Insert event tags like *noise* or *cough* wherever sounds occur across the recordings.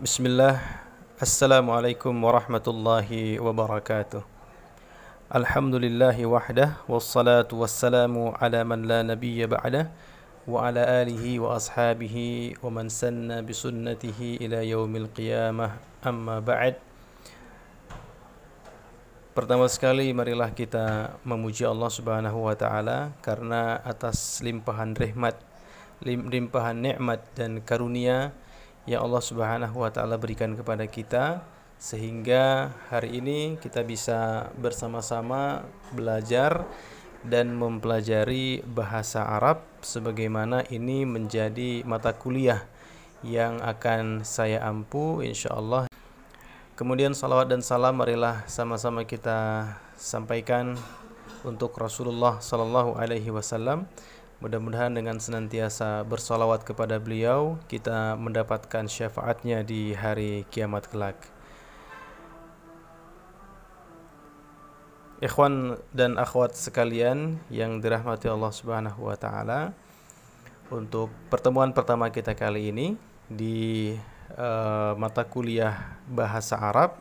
Bismillah. Assalamualaikum warahmatullahi wabarakatuh Alhamdulillahi wahdah Wassalatu wassalamu ala man la nabiyya ba'dah Wa ala alihi wa ashabihi Wa man sanna bisunnatihi ila yaumil qiyamah. Amma ba'd. Pertama sekali marilah kita memuji Allah Subhanahu wa taala karena atas limpahan rahmat, limpahan nikmat dan karunia yang Allah Subhanahu wa taala berikan kepada kita sehingga hari ini kita bisa bersama-sama belajar dan mempelajari bahasa Arab sebagaimana ini menjadi mata kuliah yang akan saya ampu insyaallah. Kemudian salawat dan salam marilah sama-sama kita sampaikan untuk Rasulullah sallallahu alaihi wasallam Mudah-mudahan dengan senantiasa bersolawat kepada beliau Kita mendapatkan syafaatnya di hari kiamat kelak Ikhwan dan akhwat sekalian yang dirahmati Allah Subhanahu wa taala. Untuk pertemuan pertama kita kali ini di uh, mata kuliah bahasa Arab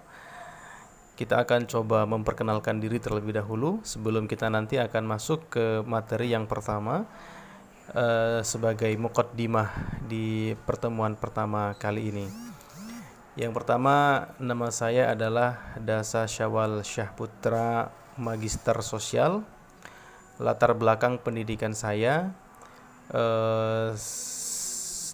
kita akan coba memperkenalkan diri terlebih dahulu sebelum kita nanti akan masuk ke materi yang pertama uh, sebagai mukaddimah di pertemuan pertama kali ini. Yang pertama nama saya adalah Dasa Syawal Syahputra Magister Sosial. Latar belakang pendidikan saya uh,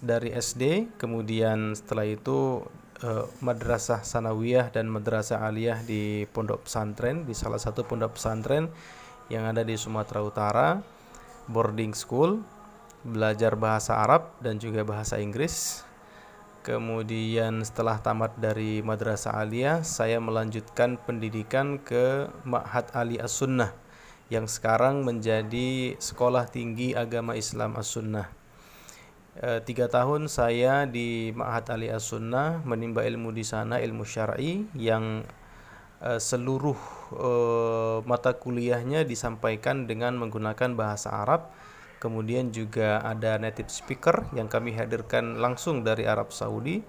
dari SD, kemudian setelah itu uh, madrasah sanawiyah dan madrasah aliyah di pondok pesantren di salah satu pondok pesantren yang ada di Sumatera Utara boarding school belajar bahasa Arab dan juga bahasa Inggris. Kemudian setelah tamat dari madrasah aliyah saya melanjutkan pendidikan ke Ma'had Ali As-Sunnah yang sekarang menjadi sekolah tinggi agama Islam As-Sunnah e, tiga tahun saya di Ma'had Ali As-Sunnah menimba ilmu di sana ilmu syar'i yang e, seluruh e, mata kuliahnya disampaikan dengan menggunakan bahasa Arab. Kemudian juga ada native speaker yang kami hadirkan langsung dari Arab Saudi.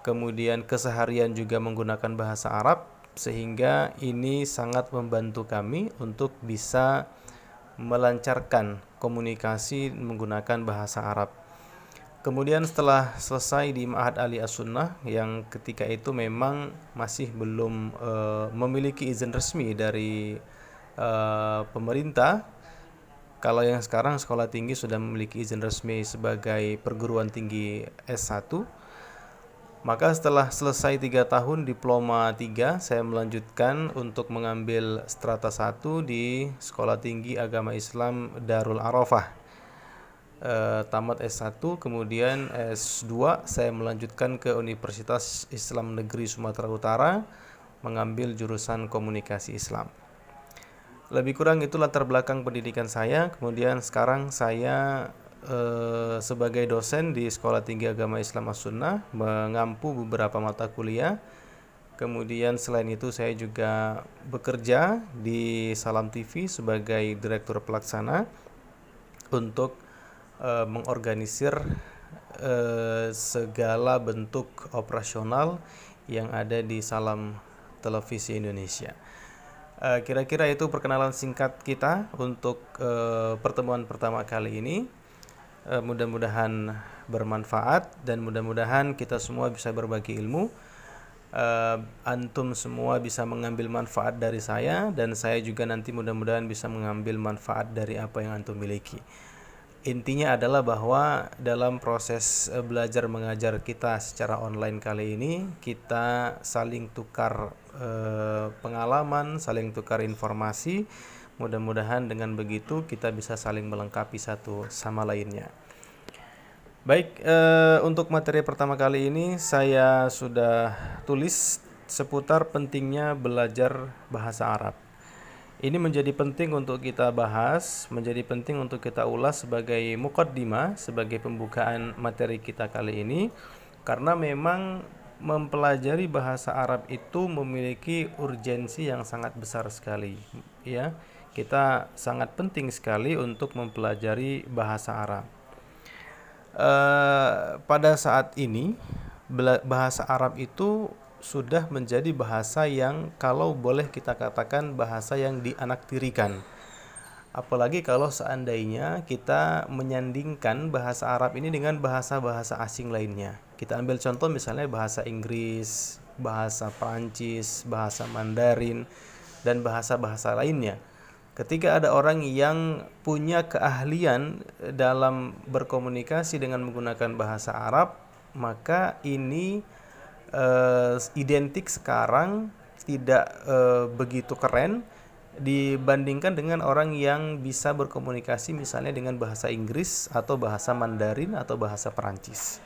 Kemudian keseharian juga menggunakan bahasa Arab sehingga ini sangat membantu kami untuk bisa melancarkan komunikasi menggunakan bahasa Arab Kemudian setelah selesai di Ma'had Ali As-Sunnah yang ketika itu memang masih belum uh, memiliki izin resmi dari uh, pemerintah. Kalau yang sekarang sekolah tinggi sudah memiliki izin resmi sebagai perguruan tinggi S1. Maka setelah selesai tiga tahun diploma 3 saya melanjutkan untuk mengambil strata 1 di Sekolah Tinggi Agama Islam Darul Arafah uh, tamat S1 kemudian S2 saya melanjutkan ke Universitas Islam Negeri Sumatera Utara mengambil jurusan komunikasi Islam. Lebih kurang itu latar belakang pendidikan saya. Kemudian sekarang saya uh, sebagai dosen di Sekolah Tinggi Agama Islam As-Sunnah mengampu beberapa mata kuliah. Kemudian selain itu saya juga bekerja di Salam TV sebagai direktur pelaksana untuk uh, mengorganisir uh, segala bentuk operasional yang ada di Salam Televisi Indonesia. Eh, kira-kira uh, itu perkenalan singkat kita untuk uh, pertemuan pertama kali ini. Uh, mudah-mudahan bermanfaat dan mudah-mudahan kita semua bisa berbagi ilmu. Uh, antum semua bisa mengambil manfaat dari saya dan saya juga nanti mudah-mudahan bisa mengambil manfaat dari apa yang antum miliki intinya adalah bahwa dalam proses eh, belajar mengajar kita secara online kali ini kita saling tukar eh, pengalaman, saling tukar informasi. Mudah-mudahan dengan begitu kita bisa saling melengkapi satu sama lainnya. Baik, eh, untuk materi pertama kali ini saya sudah tulis seputar pentingnya belajar bahasa Arab. Ini menjadi penting untuk kita bahas, menjadi penting untuk kita ulas sebagai mukaddimah, sebagai pembukaan materi kita kali ini karena memang mempelajari bahasa Arab itu memiliki urgensi yang sangat besar sekali ya. Kita sangat penting sekali untuk mempelajari bahasa Arab. Uh, pada saat ini bahasa Arab itu sudah menjadi bahasa yang kalau boleh kita katakan bahasa yang dianaktirikan. Apalagi kalau seandainya kita menyandingkan bahasa Arab ini dengan bahasa-bahasa asing lainnya. Kita ambil contoh misalnya bahasa Inggris, bahasa Prancis, bahasa Mandarin, dan bahasa-bahasa lainnya. Ketika ada orang yang punya keahlian dalam berkomunikasi dengan menggunakan bahasa Arab, maka ini uh, identik sekarang tidak uh, begitu keren dibandingkan dengan orang yang bisa berkomunikasi misalnya dengan bahasa Inggris atau bahasa Mandarin atau bahasa Perancis.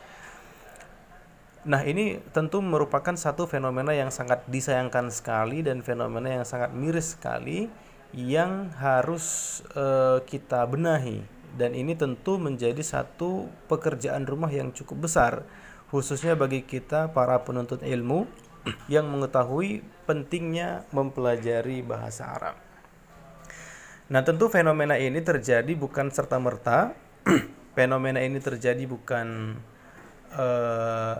Nah, ini tentu merupakan satu fenomena yang sangat disayangkan sekali dan fenomena yang sangat miris sekali yang harus uh, kita benahi dan ini tentu menjadi satu pekerjaan rumah yang cukup besar khususnya bagi kita para penuntut ilmu yang mengetahui pentingnya mempelajari bahasa Arab. Nah, tentu fenomena ini terjadi bukan serta-merta. *clears throat* fenomena ini terjadi bukan uh,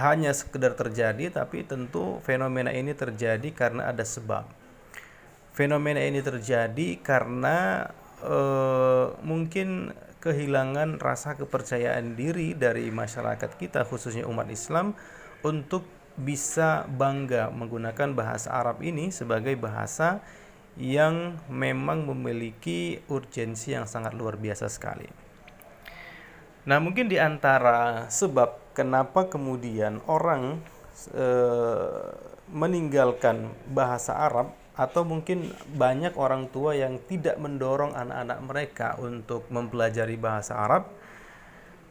hanya sekedar terjadi, tapi tentu fenomena ini terjadi karena ada sebab. Fenomena ini terjadi karena uh, mungkin kehilangan rasa kepercayaan diri dari masyarakat kita, khususnya umat Islam, untuk bisa bangga menggunakan bahasa Arab ini sebagai bahasa yang memang memiliki urgensi yang sangat luar biasa sekali. Nah, mungkin di antara sebab kenapa kemudian orang e, meninggalkan bahasa Arab atau mungkin banyak orang tua yang tidak mendorong anak-anak mereka untuk mempelajari bahasa Arab.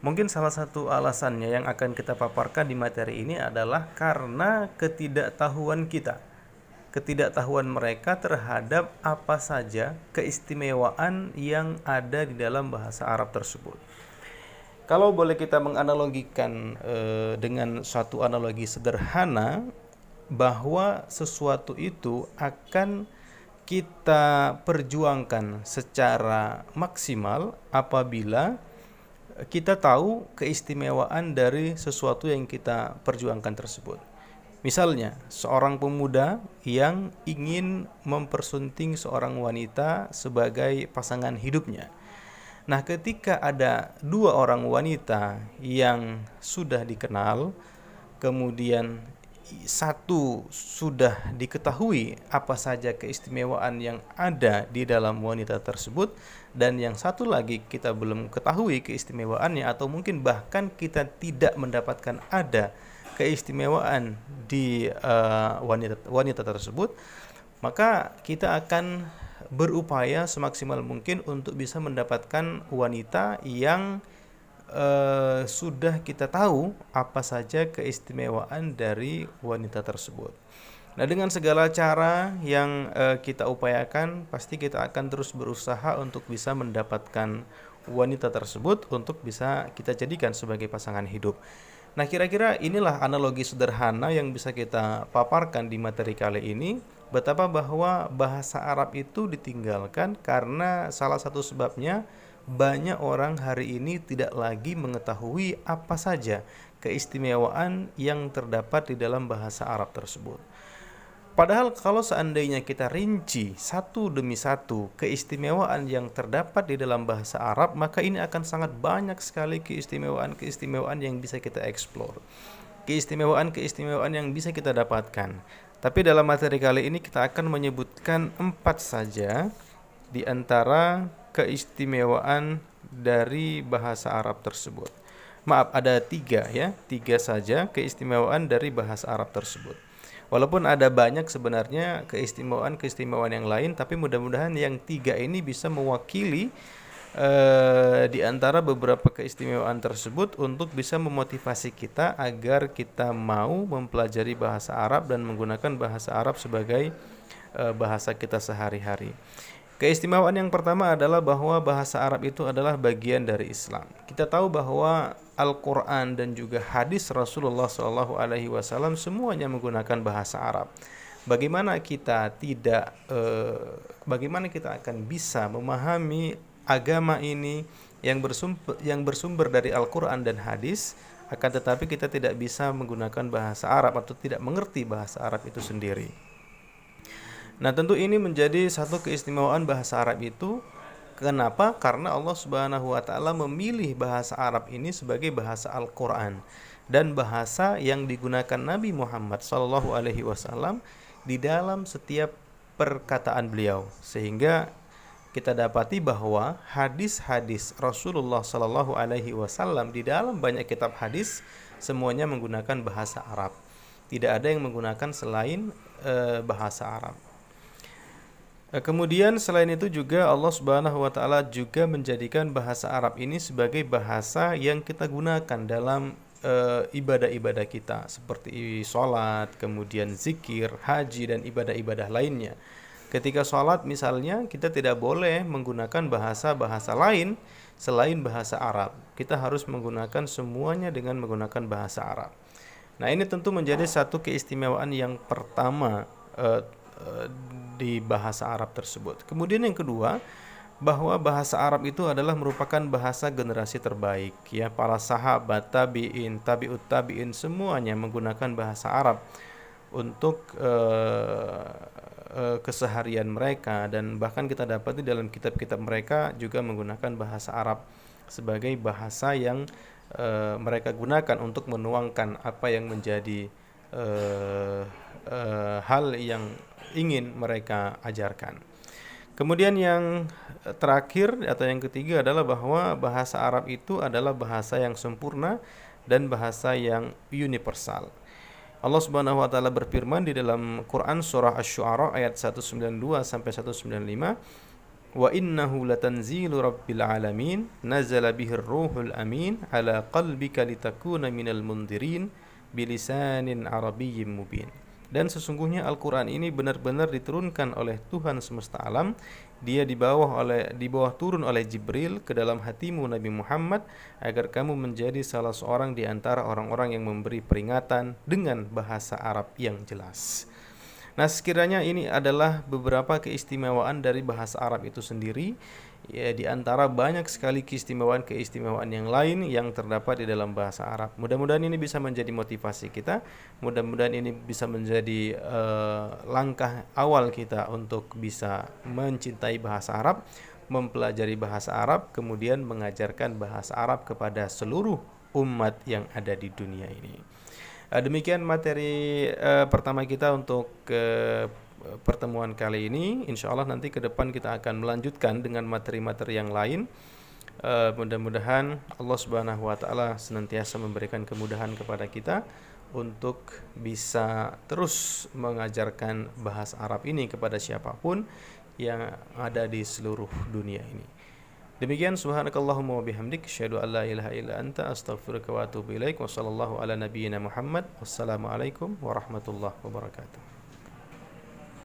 Mungkin salah satu alasannya yang akan kita paparkan di materi ini adalah karena ketidaktahuan kita ketidaktahuan mereka terhadap apa saja keistimewaan yang ada di dalam bahasa Arab tersebut. Kalau boleh kita menganalogikan e, dengan suatu analogi sederhana bahwa sesuatu itu akan kita perjuangkan secara maksimal apabila kita tahu keistimewaan dari sesuatu yang kita perjuangkan tersebut. Misalnya, seorang pemuda yang ingin mempersunting seorang wanita sebagai pasangan hidupnya. Nah, ketika ada dua orang wanita yang sudah dikenal, kemudian satu sudah diketahui apa saja keistimewaan yang ada di dalam wanita tersebut dan yang satu lagi kita belum ketahui keistimewaannya atau mungkin bahkan kita tidak mendapatkan ada keistimewaan di uh, wanita wanita tersebut, maka kita akan berupaya semaksimal mungkin untuk bisa mendapatkan wanita yang uh, sudah kita tahu apa saja keistimewaan dari wanita tersebut. Nah, dengan segala cara yang uh, kita upayakan, pasti kita akan terus berusaha untuk bisa mendapatkan wanita tersebut untuk bisa kita jadikan sebagai pasangan hidup. Nah, kira-kira inilah analogi sederhana yang bisa kita paparkan di materi kali ini, betapa bahwa bahasa Arab itu ditinggalkan karena salah satu sebabnya banyak orang hari ini tidak lagi mengetahui apa saja keistimewaan yang terdapat di dalam bahasa Arab tersebut. Padahal kalau seandainya kita rinci satu demi satu keistimewaan yang terdapat di dalam bahasa Arab, maka ini akan sangat banyak sekali keistimewaan-keistimewaan yang bisa kita eksplor. Keistimewaan-keistimewaan yang bisa kita dapatkan. Tapi dalam materi kali ini kita akan menyebutkan empat saja di antara keistimewaan dari bahasa Arab tersebut. Maaf, ada tiga ya, tiga saja keistimewaan dari bahasa Arab tersebut. Walaupun ada banyak sebenarnya keistimewaan-keistimewaan yang lain, tapi mudah-mudahan yang tiga ini bisa mewakili uh, di antara beberapa keistimewaan tersebut untuk bisa memotivasi kita agar kita mau mempelajari bahasa Arab dan menggunakan bahasa Arab sebagai uh, bahasa kita sehari-hari. Keistimewaan yang pertama adalah bahwa bahasa Arab itu adalah bagian dari Islam. Kita tahu bahwa Al-Quran dan juga hadis Rasulullah SAW semuanya menggunakan bahasa Arab. Bagaimana kita tidak, eh, bagaimana kita akan bisa memahami agama ini yang bersumber, yang bersumber dari Al-Quran dan hadis akan tetapi kita tidak bisa menggunakan bahasa Arab atau tidak mengerti bahasa Arab itu sendiri. Nah, tentu ini menjadi satu keistimewaan bahasa Arab itu Kenapa? Karena Allah Subhanahu wa taala memilih bahasa Arab ini sebagai bahasa Al-Qur'an dan bahasa yang digunakan Nabi Muhammad sallallahu alaihi wasallam di dalam setiap perkataan beliau sehingga kita dapati bahwa hadis-hadis Rasulullah sallallahu alaihi wasallam di dalam banyak kitab hadis semuanya menggunakan bahasa Arab. Tidak ada yang menggunakan selain e, bahasa Arab. Eh, kemudian selain itu juga Allah Subhanahu wa taala juga menjadikan bahasa Arab ini sebagai bahasa yang kita gunakan dalam eh, ibadah-ibadah kita seperti sholat, kemudian zikir, haji dan ibadah-ibadah lainnya. Ketika sholat misalnya kita tidak boleh menggunakan bahasa-bahasa lain selain bahasa Arab. Kita harus menggunakan semuanya dengan menggunakan bahasa Arab. Nah ini tentu menjadi satu keistimewaan yang pertama uh, di bahasa Arab tersebut. Kemudian yang kedua, bahwa bahasa Arab itu adalah merupakan bahasa generasi terbaik ya para sahabat tabiin tabiut tabiin semuanya menggunakan bahasa Arab untuk uh, uh, keseharian mereka dan bahkan kita dapati dalam kitab-kitab mereka juga menggunakan bahasa Arab sebagai bahasa yang uh, mereka gunakan untuk menuangkan apa yang menjadi hal yang ingin mereka ajarkan. Kemudian yang terakhir atau yang ketiga adalah bahwa bahasa Arab itu adalah bahasa yang sempurna dan bahasa yang universal. Allah Subhanahu wa taala berfirman di dalam Quran surah Asy-Syu'ara ayat 192 sampai 195 wa innahu latanzilu rabbil alamin nazala bihir ruhul amin ala qalbika litakuna minal mundirin bilisanin arabiyyin mubin dan sesungguhnya Al-Quran ini benar-benar diturunkan oleh Tuhan semesta alam dia di bawah oleh di bawah turun oleh Jibril ke dalam hatimu Nabi Muhammad agar kamu menjadi salah seorang di antara orang-orang yang memberi peringatan dengan bahasa Arab yang jelas. Nah, sekiranya ini adalah beberapa keistimewaan dari bahasa Arab itu sendiri ya di antara banyak sekali keistimewaan-keistimewaan yang lain yang terdapat di dalam bahasa Arab. Mudah-mudahan ini bisa menjadi motivasi kita, mudah-mudahan ini bisa menjadi uh, langkah awal kita untuk bisa mencintai bahasa Arab, mempelajari bahasa Arab, kemudian mengajarkan bahasa Arab kepada seluruh umat yang ada di dunia ini. Uh, demikian materi uh, pertama kita untuk uh, pertemuan kali ini. Insya Allah nanti ke depan kita akan melanjutkan dengan materi-materi yang lain. Uh, mudah-mudahan Allah Subhanahu wa taala senantiasa memberikan kemudahan kepada kita untuk bisa terus mengajarkan bahasa Arab ini kepada siapa pun yang ada di seluruh dunia ini. Demikian subhanakallahumma wa bihamdik asyhadu an la ilaha illa anta astaghfiruka wa atubu ilaik wa sallallahu ala nabiyyina Muhammad wassalamu alaikum warahmatullahi wabarakatuh.